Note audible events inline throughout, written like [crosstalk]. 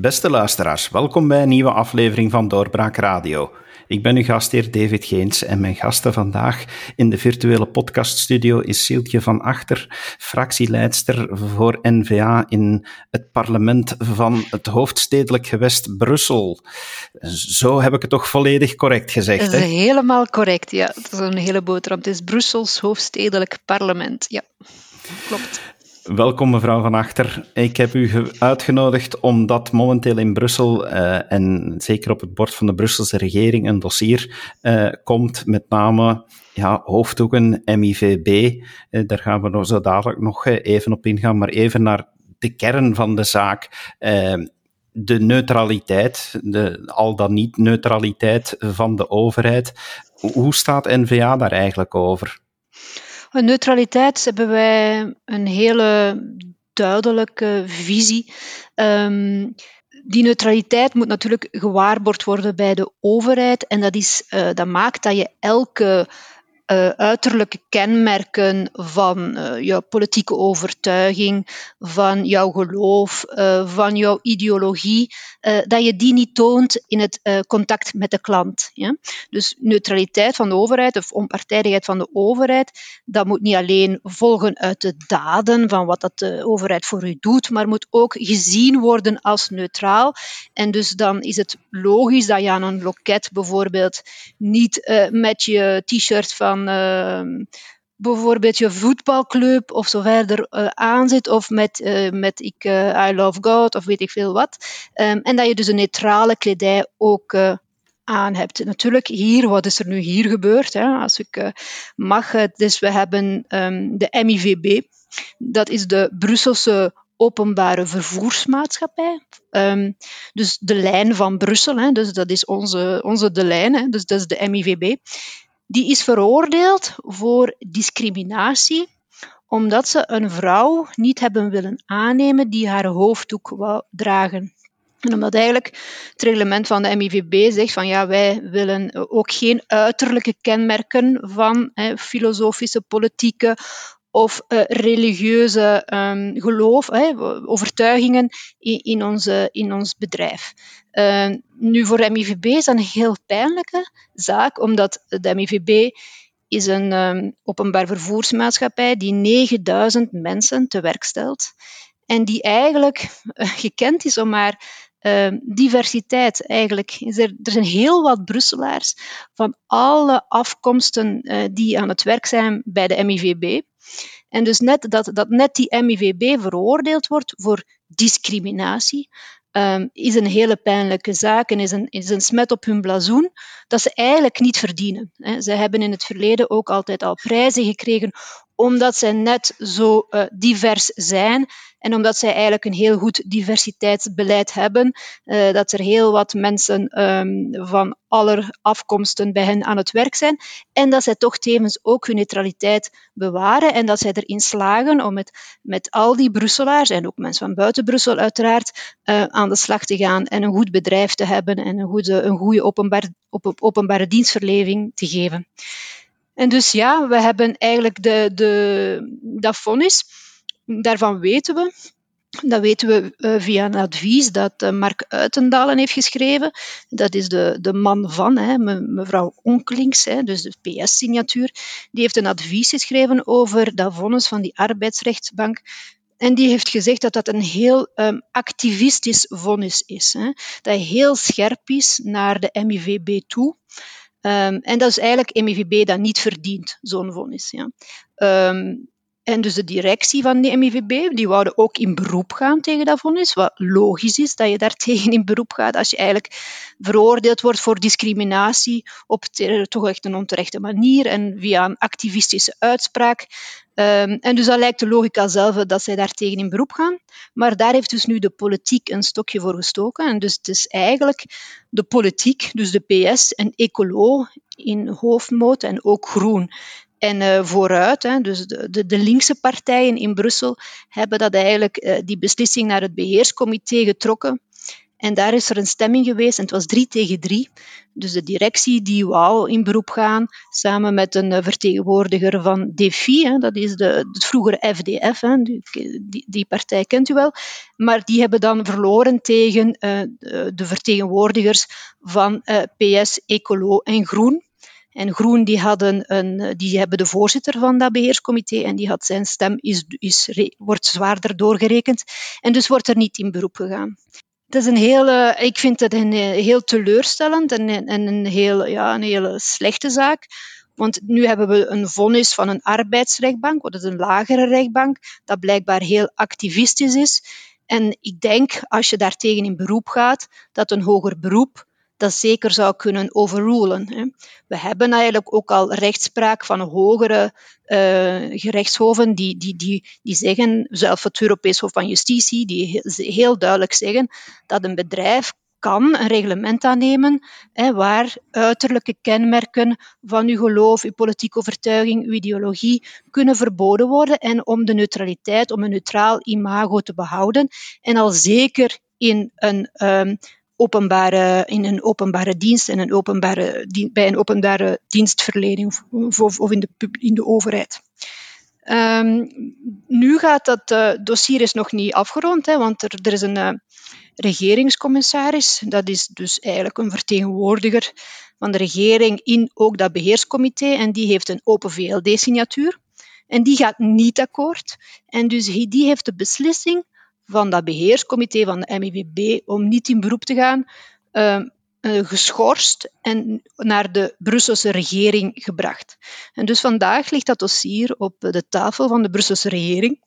Beste luisteraars, welkom bij een nieuwe aflevering van Doorbraak Radio. Ik ben uw gastheer David Geens en mijn gasten vandaag in de virtuele podcaststudio is Sieltje van Achter, fractieleidster voor NVA in het parlement van het hoofdstedelijk gewest Brussel. Zo heb ik het toch volledig correct gezegd, hè? Helemaal correct, ja. Dat is een hele boterham. Het is Brussels hoofdstedelijk parlement, ja. Klopt. Welkom mevrouw Van Achter. Ik heb u uitgenodigd omdat momenteel in Brussel uh, en zeker op het bord van de Brusselse regering een dossier uh, komt, met name ja, hoofddoeken, MIVB. Eh, daar gaan we nog zo dadelijk nog even op ingaan, maar even naar de kern van de zaak. de neutraliteit, de al dan niet neutraliteit van de overheid. Hoe staat NVA daar eigenlijk over? Neutraliteit hebben wij een hele duidelijke visie. Um, die neutraliteit moet natuurlijk gewaarborgd worden bij de overheid. En dat, is, uh, dat maakt dat je elke uh, uiterlijke kenmerken van uh, jouw politieke overtuiging, van jouw geloof, uh, van jouw ideologie, dat je die niet toont in het contact met de klant. Ja? Dus neutraliteit van de overheid of onpartijdigheid van de overheid, dat moet niet alleen volgen uit de daden van wat dat de overheid voor u doet, maar moet ook gezien worden als neutraal. En dus dan is het logisch dat je aan een loket bijvoorbeeld niet met je t-shirt van uh, bijvoorbeeld je voetbalclub of zo verder uh, aanzit, of met, uh, met ik, uh, I love God of weet ik veel wat. Um, en dat je dus een neutrale kledij ook aan hebt. Natuurlijk, hier, wat is er nu hier gebeurd? Hè? Als ik mag, dus we hebben um, de MIVB, dat is de Brusselse openbare vervoersmaatschappij. Dus de lijn van Brussel, hè, dus dat is onze, onze de lijn, hè, dus dat is de MIVB die is veroordeeld voor discriminatie omdat ze een vrouw niet hebben willen aannemen die haar hoofddoek wou dragen. En omdat eigenlijk het reglement van de MIVB zegt van ja, wij willen ook geen uiterlijke kenmerken van hè, filosofische, politieke of uh, religieuze um, geloof, hè, overtuigingen in, in, onze, in ons bedrijf. Uh, nu, voor MIVB is dat een heel pijnlijke zaak, omdat de MIVB is een um, openbaar vervoersmaatschappij die 9000 mensen te werk stelt en die eigenlijk uh, gekend is om haar Uh, diversiteit eigenlijk. Er, er, zijn heel wat Brusselaars van alle afkomsten uh, die aan het werk zijn bij de MIVB. En dus net dat, dat net die MIVB veroordeeld wordt voor discriminatie, um, is een hele pijnlijke zaak en is een, is een smet op hun blazoen dat ze eigenlijk niet verdienen. Hè. Ze hebben in het verleden ook altijd al prijzen gekregen omdat zij net zo uh, divers zijn en omdat zij eigenlijk een heel goed diversiteitsbeleid hebben, uh, dat er heel wat mensen um, van aller afkomsten bij hen aan het werk zijn en dat zij toch tevens ook hun neutraliteit bewaren en dat zij erin slagen om met, met al die Brusselaars en ook mensen van buiten Brussel uiteraard uh, aan de slag te gaan en een goed bedrijf te hebben en een goede, een goede openbaar, op, openbare dienstverlening te geven. En dus ja, we hebben eigenlijk de, de, dat vonnis, daarvan weten we, dat weten we uh, via een advies dat uh, Mark Uitendalen heeft geschreven. Dat is de, de man van, hè, me, mevrouw Onkelings, hè, dus de PS-signatuur. Die heeft een advies geschreven over dat vonnis van die arbeidsrechtsbank. En die heeft gezegd dat dat een heel um, activistisch vonnis is. Hè. Dat heel scherp is naar de MIVB toe. Um, en dat is eigenlijk MIVB dat niet verdient, zo'n vonnis. Ja. Um, en dus de directie van de MIVB, die wouden ook in beroep gaan tegen dat vonnis, wat logisch is dat je daar [laughs] tegen in beroep gaat als je eigenlijk veroordeeld wordt voor discriminatie op toch echt een onterechte manier en via een activistische uitspraak. Um, en dus dat lijkt de logica zelf dat zij daar tegen in beroep gaan. Maar daar heeft dus nu de politiek een stokje voor gestoken. En dus het is eigenlijk de politiek, dus de PS en Ecolo in hoofdmoot en ook Groen en uh, vooruit, hè, dus de, de, de, linkse partijen in Brussel hebben dat eigenlijk, uh, die beslissing naar het beheerscomité getrokken. En daar is er een stemming geweest en het was drie tegen drie. Dus de directie die wou in beroep gaan, samen met een eh, vertegenwoordiger van DEFI, hè, dat is de, het vroegere FDF, hè, die, die, partij kent u wel, maar die hebben dan verloren tegen de vertegenwoordigers van PS, Ecolo en Groen. En Groen die hadden een, die hebben de voorzitter van dat beheerscomité en die had zijn stem is, is, wordt zwaarder doorgerekend. En dus wordt er niet in beroep gegaan. Het is een hele, ik vind het een, heel teleurstellend en, en een, heel, ja, een hele slechte zaak. Want nu hebben we een vonnis van een arbeidsrechtbank, wat is een lagere rechtbank, dat blijkbaar heel activistisch is. En ik denk, als je daartegen in beroep gaat, dat een hoger beroep dat zeker zou kunnen overrulen. We hebben eigenlijk ook al rechtspraak van hogere uh, gerechtshoven die, die, die, die zeggen, zelfs het Europees Hof van Justitie, die heel duidelijk zeggen dat een bedrijf kan een reglement aannemen hè, waar uiterlijke kenmerken van uw geloof, uw politieke overtuiging, uw ideologie kunnen verboden worden en om de neutraliteit, om een neutraal imago te behouden en al zeker in een um, openbare, in een openbare dienst en een openbare, bij een openbare dienstverlening of, of in, de, in de overheid. Um, nu gaat dat uh, dossier is nog niet afgerond, hè, want er, er is een uh, regeringscommissaris. Dat is dus eigenlijk een vertegenwoordiger van de regering in ook dat beheerscomité. En die heeft een open VLD-signatuur. En die gaat niet akkoord. En dus die heeft de beslissing van dat beheerscomité van de MIVB om niet in beroep te gaan, uh, geschorst en naar de Brusselse regering gebracht. En dus vandaag ligt dat dossier op de tafel van de Brusselse regering.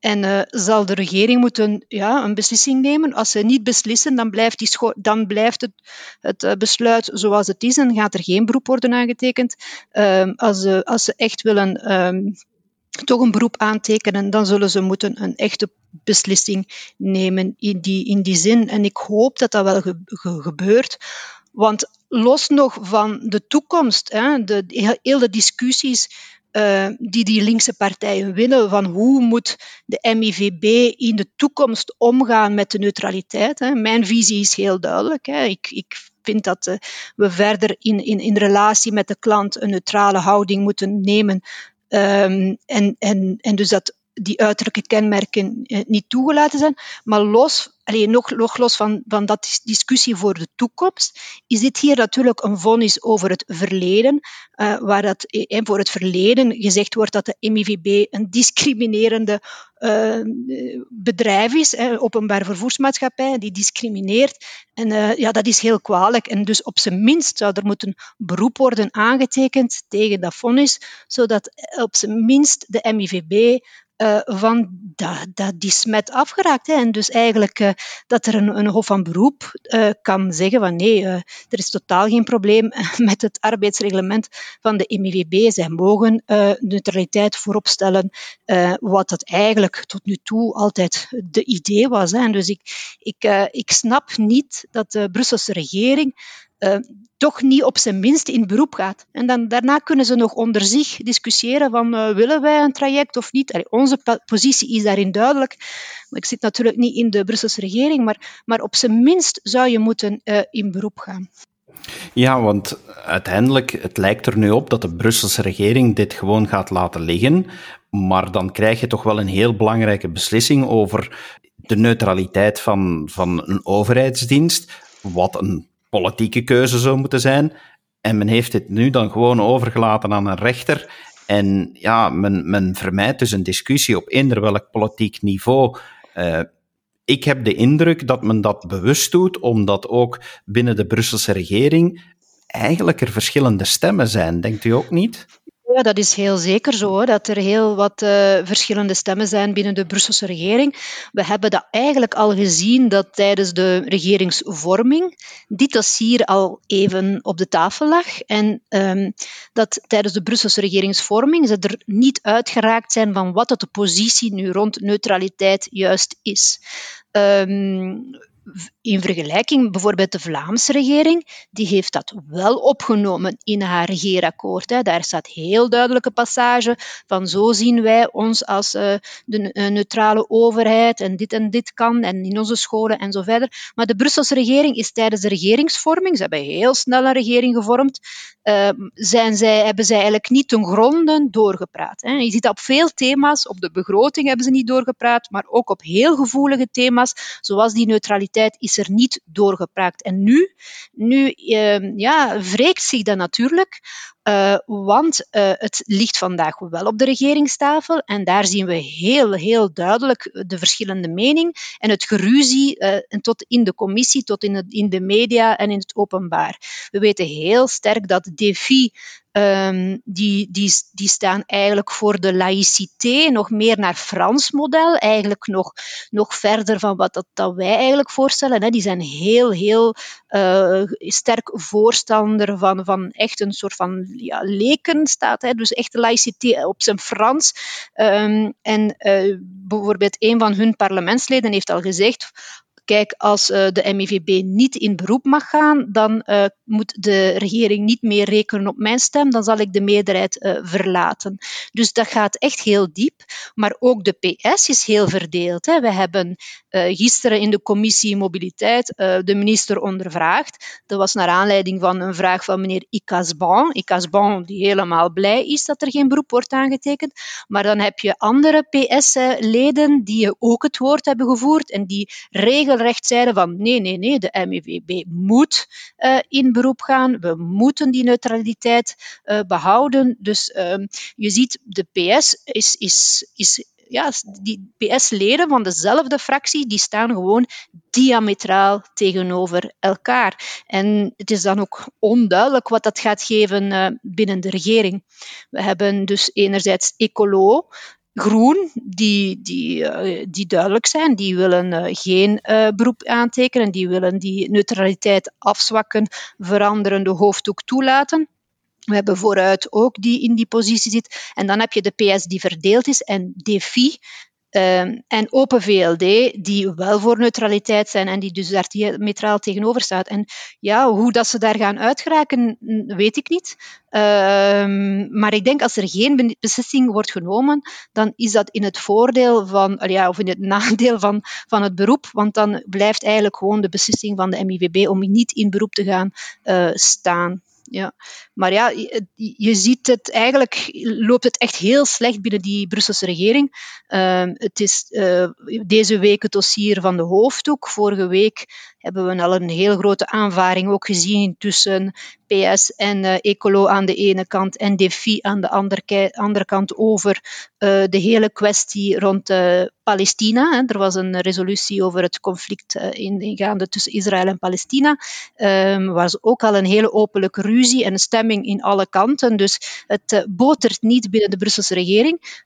En uh, zal de regering moeten ja, een beslissing nemen. Als ze niet beslissen, dan blijft, die dan blijft het, het uh, besluit zoals het is en gaat er geen beroep worden aangetekend. Uh, als, ze, als ze echt willen um, toch een beroep aantekenen, dan zullen ze moeten een echte beslissing nemen in die, in die zin. En ik hoop dat dat wel ge, ge, gebeurt. Want los nog van de toekomst, hè, de, heel de discussies uh, die die linkse partijen willen, van hoe moet de MIVB in de toekomst omgaan met de neutraliteit. Hè. Mijn visie is heel duidelijk. Hè. Ik, ik vind dat uh, we verder in, in, in relatie met de klant een neutrale houding moeten nemen Um, en, en, en dus dat die uiterlijke kenmerken eh, niet toegelaten zijn. Maar los, alleen nog, los van, van dat discussie voor de toekomst, is dit hier natuurlijk een vonnis over het verleden, uh, waar dat, eh, voor het verleden gezegd wordt dat de MIVB een discriminerende bedrijf is, eh, openbaar vervoersmaatschappij, die discrimineert. En uh, ja, dat is heel kwalijk. En dus op zijn minst zou er moeten beroep worden aangetekend tegen dat vonnis, zodat op zijn minst de MIVB uh, van dat, dat die smet afgeraakt. Hè. En dus eigenlijk uh, dat er een, een hof van beroep uh, kan zeggen van nee, er is totaal geen probleem [laughs] met het arbeidsreglement van de MIVB. Zij mogen neutraliteit voorop stellen, wat dat eigenlijk tot nu toe altijd de idee was. Hè. En dus ik, ik, ik snap niet dat de Brusselse regering uh, toch niet op zijn minst in beroep gaat. En dan, daarna kunnen ze nog onder zich discussiëren van uh, willen wij een traject of niet. Onze positie is daarin duidelijk. Ik zit natuurlijk niet in de Brusselse regering, maar, maar op zijn minst zou je moeten uh, in beroep gaan. Ja, want uiteindelijk, het lijkt er nu op dat de Brusselse regering dit gewoon gaat laten liggen. Maar dan krijg je toch wel een heel belangrijke beslissing over de neutraliteit van, van een overheidsdienst. Wat een politieke keuze zou moeten zijn. En men heeft dit nu dan gewoon overgelaten aan een rechter. En ja, men, men vermijdt dus een discussie op eender welk politiek niveau. Uh, ik heb de indruk dat men dat bewust doet, omdat ook binnen de Brusselse regering eigenlijk er verschillende stemmen zijn. Denkt u ook niet? Ja, dat is heel zeker zo, dat er heel wat uh, verschillende stemmen zijn binnen de Brusselse regering. We hebben dat eigenlijk al gezien dat tijdens de regeringsvorming dit dossier al even op de tafel lag en um, dat tijdens de Brusselse regeringsvorming ze er niet uitgeraakt zijn van wat de positie nu rond neutraliteit juist is. Um, in vergelijking, bijvoorbeeld de Vlaamse regering, die heeft dat wel opgenomen in haar regeerakkoord. Hè. Daar staat heel duidelijke passage van zo zien wij ons als uh, de uh, neutrale overheid en dit en dit kan en in onze scholen en zo verder. Maar de Brusselse regering is tijdens de regeringsvorming, ze hebben heel snel een regering gevormd, uh, zijn zij, hebben zij eigenlijk niet ten gronde doorgepraat. Hè. Je ziet dat op veel thema's, op de begroting hebben ze niet doorgepraat, maar ook op heel gevoelige thema's, zoals die neutraliteit, is er niet doorgepraat. En nu, nu uh, ja, wreekt zich dat natuurlijk, uh, want uh, het ligt vandaag wel op de regeringstafel en daar zien we heel, heel duidelijk de verschillende mening en het geruzie uh, tot in de commissie, tot in, het, in de media en in het openbaar. We weten heel sterk dat DEFI Um, die, die, die staan eigenlijk voor de laïcité, nog meer naar Frans model, eigenlijk nog, nog verder van wat dat, dat wij eigenlijk voorstellen. Hè. Die zijn heel, heel sterk voorstander van, van echt een soort van ja, lekenstaat, hè. dus echt laïcité op zijn Frans. Um, en uh, bijvoorbeeld een van hun parlementsleden heeft al gezegd, Kijk, als uh, de MIVB niet in beroep mag gaan, dan uh, moet de regering niet meer rekenen op mijn stem, dan zal ik de meerderheid uh, verlaten. Dus dat gaat echt heel diep. Maar ook de PS is heel verdeeld. Hè. We hebben gisteren in de commissie Mobiliteit de minister ondervraagd. Dat was naar aanleiding van een vraag van meneer Icasban. Icasban die helemaal blij is dat er geen beroep wordt aangetekend. Maar dan heb je andere PS-leden die ook het woord hebben gevoerd en die regelen recht zeiden van nee, nee, nee, de MIVB moet uh, in beroep gaan, we moeten die neutraliteit uh, behouden. Dus uh, je ziet, de PS is, is, is ja, die PS-leden van dezelfde fractie, die staan gewoon diametraal tegenover elkaar. En het is dan ook onduidelijk wat dat gaat geven uh, binnen de regering. We hebben dus enerzijds Ecolo, Groen, die, die, uh, die duidelijk zijn. Die willen uh, geen uh, beroep aantekenen, die willen die neutraliteit afzwakken, veranderen, de hoofddoek toelaten. We hebben vooruit ook die in die positie zit. En dan heb je de PS die verdeeld is en DEFI, Um, en Open VLD, die wel voor neutraliteit zijn en die dus daar diametraal tegenover staat. En ja, hoe dat ze daar gaan uitgeraken, weet ik niet. Um, maar ik denk als er geen beslissing wordt genomen, dan is dat in het voordeel van, ja, of in het [laughs] nadeel van, van het beroep. Want dan blijft eigenlijk gewoon de beslissing van de MIVB om niet in beroep te gaan uh, staan ja. Maar ja, je, ziet het eigenlijk, loopt het echt heel slecht binnen die Brusselse regering. Uh, het is uh, deze week het dossier van de hoofddoek. Vorige week hebben we al een heel grote aanvaring ook gezien tussen PS en uh, Ecolo aan de ene kant en DEFI aan de andere, andere kant over uh, de hele kwestie rond uh, Palestina. Hè. Er was een resolutie over het conflict in, ingaande tussen Israël en Palestina. Er was ook al een hele openlijke ruzie en stemming in alle kanten. Dus het botert niet binnen de Brusselse regering.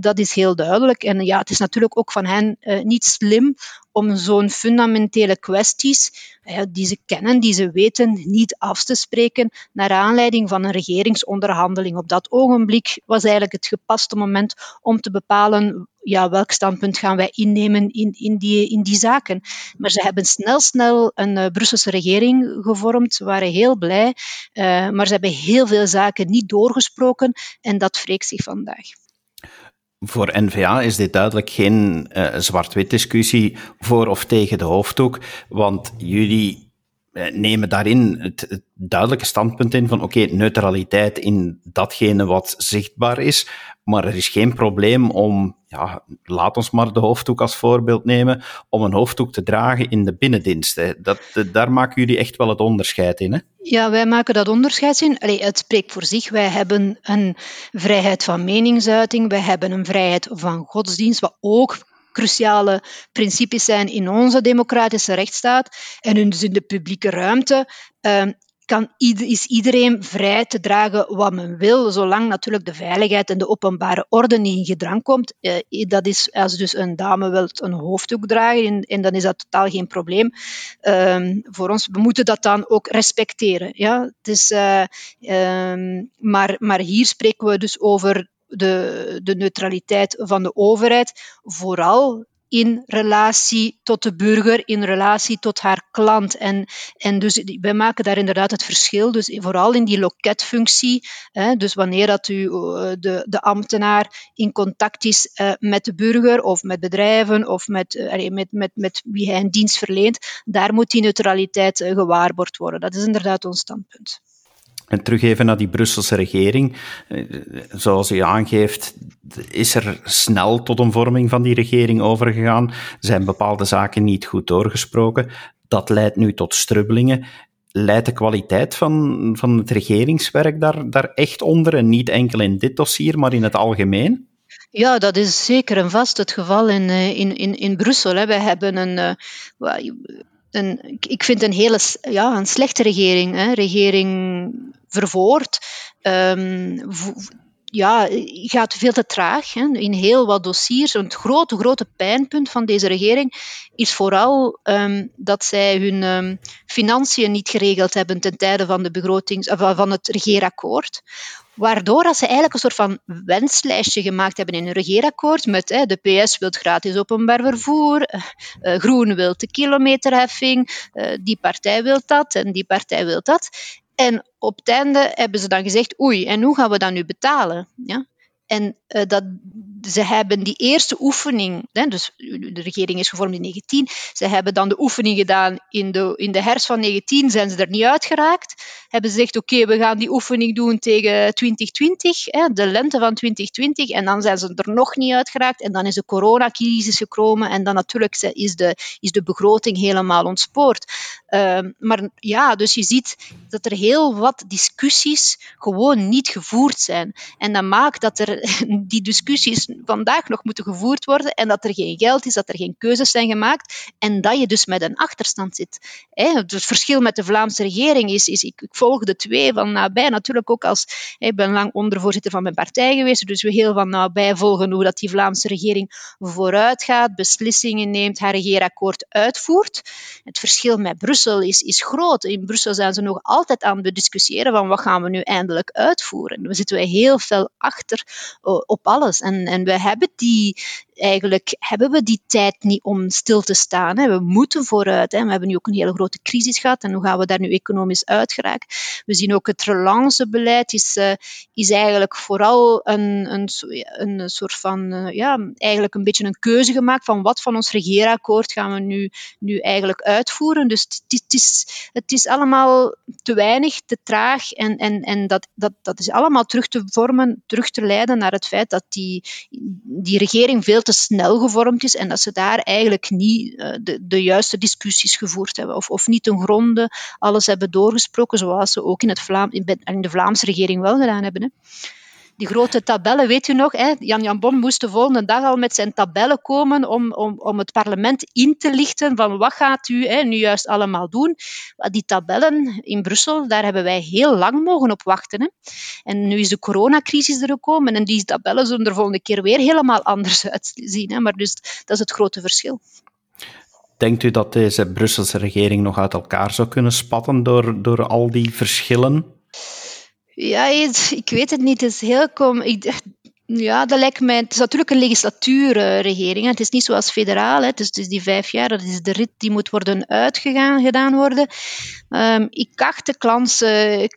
dat is heel duidelijk. En ja, het is natuurlijk ook van hen niet slim om zo'n fundamentele kwesties die ze kennen, die ze weten, niet af te spreken naar aanleiding van een regeringsonderhandeling. Op dat ogenblik was eigenlijk het gepaste moment om te bepalen ja, welk standpunt gaan wij innemen in, in, die, in die zaken. Maar ze hebben snel, snel een uh, Brusselse regering gevormd. Waren heel blij, uh, maar ze hebben heel veel zaken niet doorgesproken en dat wreekt zich vandaag. Voor N-VA is dit duidelijk geen uh, zwart-wit discussie voor of tegen de hoofddoek, want jullie nemen daarin het, duidelijke standpunt in van oké, neutraliteit in datgene wat zichtbaar is, maar er is geen probleem om, ja, laat ons maar de hoofddoek als voorbeeld nemen, om een hoofddoek te dragen in de binnendiensten. Dat, daar maken jullie echt wel het onderscheid in, hè? Ja, wij maken dat onderscheid in. Allee, het spreekt voor zich. Wij hebben een vrijheid van meningsuiting, wij hebben een vrijheid van godsdienst, wat ook cruciale principes zijn in onze democratische rechtsstaat. En dus in de publieke ruimte uh, kan, is iedereen vrij te dragen wat men wil, zolang natuurlijk de veiligheid en de openbare orde niet in gedrang komt. Eh, dat is als dus een dame wil een hoofddoek dragen, en, dan is dat totaal geen probleem. Um, voor ons, we moeten dat dan ook respecteren. Ja? Dus, uh, um, maar, maar hier spreken we dus over de, de neutraliteit van de overheid, vooral in relatie tot de burger, in relatie tot haar klant. En, en dus wij maken daar inderdaad het verschil. Dus vooral in die loketfunctie. Hè, dus wanneer dat u, eh, de, de ambtenaar in contact is uh, met de burger of met bedrijven of met, uh, met, met, met wie hij een dienst verleent, daar moet die neutraliteit gewaarborgd worden. Dat is inderdaad ons standpunt. En terug even naar die Brusselse regering. Eh, zoals u aangeeft, is er snel tot een vorming van die regering overgegaan. Zijn bepaalde zaken niet goed doorgesproken. Dat leidt nu tot strubbelingen. Leidt de kwaliteit van, van het regeringswerk daar, daar echt onder? En niet enkel in dit dossier, maar in het algemeen? Ja, dat is zeker en vast het geval in, eh, in, in, in Brussel. Wij hebben een, eh, een, ik vind een hele ja, een slechte regering. Hè. Regering vervoerd. Um, ja, gaat veel te traag hè. in heel wat dossiers. Een grote, grote pijnpunt van deze regering is vooral um, dat zij hun um, financiën niet geregeld hebben ten tijde van, de begrotings, van het regeerakkoord. Waardoor dat ze eigenlijk een soort van wenslijstje gemaakt hebben in een regeerakkoord met hè, de PS wil gratis openbaar vervoer, uh, Groen wil de kilometerheffing, uh, die partij wil dat en die partij wil dat. En op het einde hebben ze dan gezegd, oei, en hoe gaan we dat nu betalen? Ja? En uh, dat, ze hebben die eerste oefening, hè, dus de regering is gevormd in 19, ze hebben dan de oefening gedaan in de, in de herfst van 19, zijn ze er niet uitgeraakt. Hebben ze gezegd, oké, we gaan die oefening doen tegen 2020, hè, de lente van 2020, en dan zijn ze er nog niet uitgeraakt. En dan is de coronacrisis gekomen en dan natuurlijk is de, is de begroting helemaal ontspoord. Uh, maar ja, dus je ziet dat er heel wat discussies gewoon niet gevoerd zijn. En dat maakt dat er die discussies vandaag nog moeten gevoerd worden en dat er geen geld is, dat er geen keuzes zijn gemaakt en dat je dus met een achterstand zit. Het verschil met de Vlaamse regering is, is ik, volg de twee van nabij, natuurlijk ook als, ik ben lang ondervoorzitter van mijn partij geweest, dus we heel van nabij volgen hoe dat die Vlaamse regering vooruit gaat, beslissingen neemt, haar regeerakkoord uitvoert. Het verschil met Brussel is, is groot. In Brussel zijn ze nog altijd aan het discussiëren van wat gaan we nu eindelijk uitvoeren. We zitten heel veel achter uh, op alles. En, en we hebben die, eigenlijk hebben we die tijd niet om stil te staan. Hè. We moeten vooruit. Hè. We hebben nu ook een hele grote crisis gehad en hoe gaan we daar nu economisch uit geraken? We zien ook het relancebeleid is, uh, is eigenlijk vooral een, een, een soort van, uh, ja, eigenlijk een beetje een keuze gemaakt van wat van ons regeerakkoord gaan we nu, nu eigenlijk uitvoeren. Dus het, is, het is allemaal te weinig, te traag en, en, en dat, dat, dat is allemaal terug te vormen, terug te leiden naar het feit dat die, die regering veel te snel gevormd is en dat ze daar eigenlijk niet uh, de, de juiste discussies gevoerd hebben of, of niet ten gronde alles hebben doorgesproken zoals ze ook in, het Vlaam, in de Vlaamse regering wel gedaan hebben. Hè die grote tabellen, weet u nog? Hè? Jan Jan Bon moest de volgende dag al met zijn tabellen komen om, om, om het parlement in te lichten van wat gaat u hè, nu juist allemaal doen. Die tabellen in Brussel, daar hebben wij heel lang mogen op wachten. Hè? En nu is de coronacrisis er gekomen en die tabellen zullen er volgende keer weer helemaal anders [laughs] uitzien. Hè? Maar dus dat is het grote verschil. Denkt u dat deze Brusselse regering nog uit elkaar zou kunnen spatten door, door al die verschillen? Ja, ik weet het niet. Het is heel kom. Ik, ja, dat lijkt mij. Het is natuurlijk een legislatuurregering. Het is niet zoals federaal. Hè. Dus die vijf jaar. Dat is de rit die moet worden uitgegaan gedaan worden. Um, ik acht de kans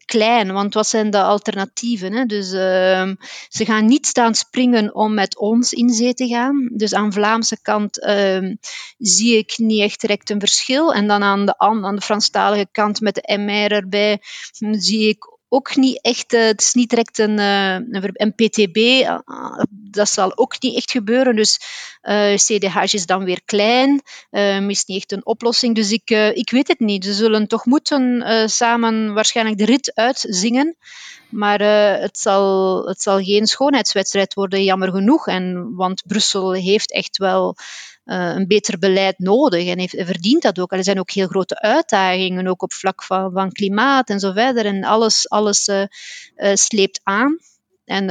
klein, want wat zijn de alternatieven? Hè? Dus um, ze gaan niet staan springen om met ons in zee te gaan. Dus aan de Vlaamse kant um, zie ik niet echt direct een verschil. En dan aan de, aan de Franstalige kant met de MR erbij zie ik ook niet echt, uh, het is niet direct een, uh, een PTB, eh, dat zal ook niet echt gebeuren. Dus CDH is dan weer klein, ehm, is niet echt een oplossing. Dus ik, ik weet het niet. Ze zullen toch moeten samen waarschijnlijk de rit uitzingen. Maar het, zal, het zal geen schoonheidswedstrijd worden, jammer genoeg. En, want Brussel heeft echt wel een beter beleid nodig en heeft, verdient dat ook. Er zijn ook heel grote uitdagingen, ook op vlak van, van klimaat en zo verder. En alles, alles uh, uh, sleept aan. En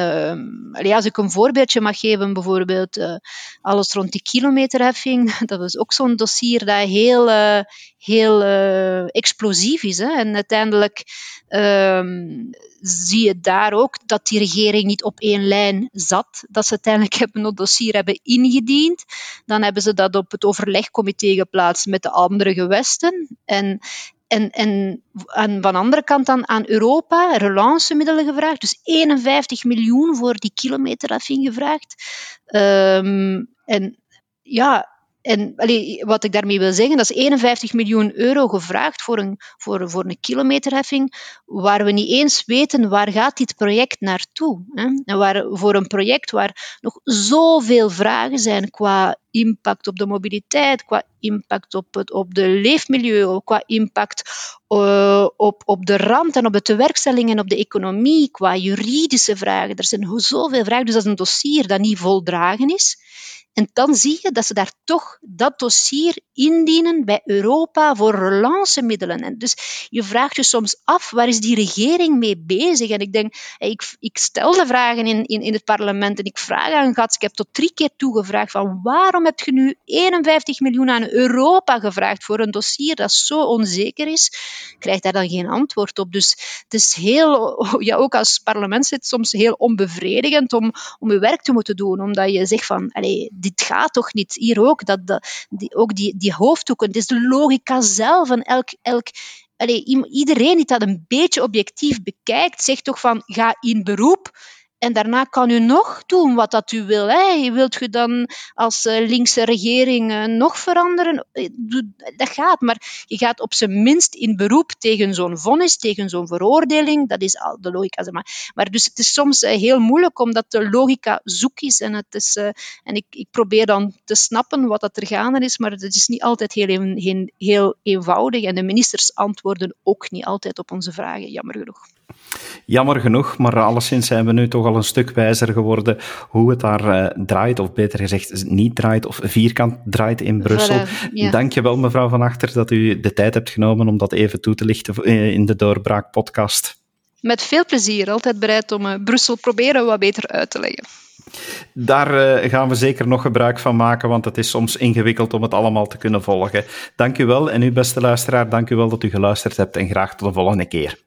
uh, als ik een voorbeeldje mag geven, bijvoorbeeld uh, alles rond die kilometerheffing, [laughs] dat is ook zo'n dossier dat heel, uh, heel explosief is. Hè? En uiteindelijk ehm, zie je daar ook dat die regering niet op één lijn zat. Dat ze uiteindelijk [laughs] hebben een dossier hebben ingediend. Dan hebben ze dat op het overlegcomité geplaatst met de andere gewesten. En en, en, en van de andere kant dan aan Europa relancemiddelen gevraagd. Dus 51 miljoen voor die kilometerheffing gevraagd. Um, en ja, en wat ik daarmee wil zeggen, dat is 51 miljoen euro gevraagd voor een, voor, voor een kilometerheffing, waar we niet eens weten waar gaat dit project naartoe. Hè? En waar, voor een project waar nog zoveel vragen zijn qua impact op de mobiliteit, qua impact op, het, op de leefmilieu, qua impact uh, op, op de rand en op de tewerkstelling en op de economie, qua juridische vragen. Er zijn zoveel vragen, dus dat is een dossier dat niet voldragen is. En dan zie je dat ze daar toch dat dossier indienen bij Europa voor relancemiddelen. En dus je vraagt je soms af, waar is die regering mee bezig? En ik denk, ik, ik stel de vragen in, in, in het parlement en ik vraag aan Gats, ik heb tot drie keer toegevraagd van waarom heb je nu 51 miljoen aan Europa gevraagd voor een dossier dat zo onzeker is? Krijg daar dan geen antwoord op. Dus het is heel, [laughs] ja, ook als parlement zit soms heel onbevredigend om, om je werk te moeten doen, omdat je zegt van, allez, dit gaat toch niet? Hier ook, dat die, ook die, die hoofddoeken, het is de logica zelf van elk, elk iedereen die dat een beetje objectief bekijkt, zegt toch van ga in beroep en daarna kan u nog doen wat dat u wil. Hè. Wilt u dan als eh, linkse regering eh, nog veranderen? Eh, dat gaat, maar je gaat op zijn minst in beroep tegen zo'n vonnis, tegen zo'n veroordeling. Dat is al de logica. Zeg maar. maar dus het is soms heel moeilijk omdat de logica zoek is. En, het is, en ik, ik probeer dan te snappen wat dat er gaande is, maar het is niet altijd heel, heel, heel eenvoudig. En de ministers antwoorden ook niet altijd op onze vragen, jammer genoeg. Jammer genoeg, maar alleszins zijn we nu toch al een stuk wijzer geworden hoe het daar uh, draait, of beter gezegd niet draait, of vierkant draait in Brussel. Voilà, ja. Dank je wel, mevrouw Van Achter, dat u de tijd hebt genomen om dat even toe te lichten eh, in de Doorbraak podcast. Met veel plezier, altijd bereid om uh, Brussel proberen wat beter uit te leggen. Daar uh, gaan we zeker nog gebruik van maken, want het is soms ingewikkeld om het allemaal te kunnen volgen. Dank u wel en u beste luisteraar, dank u wel dat u geluisterd hebt en graag tot de volgende keer.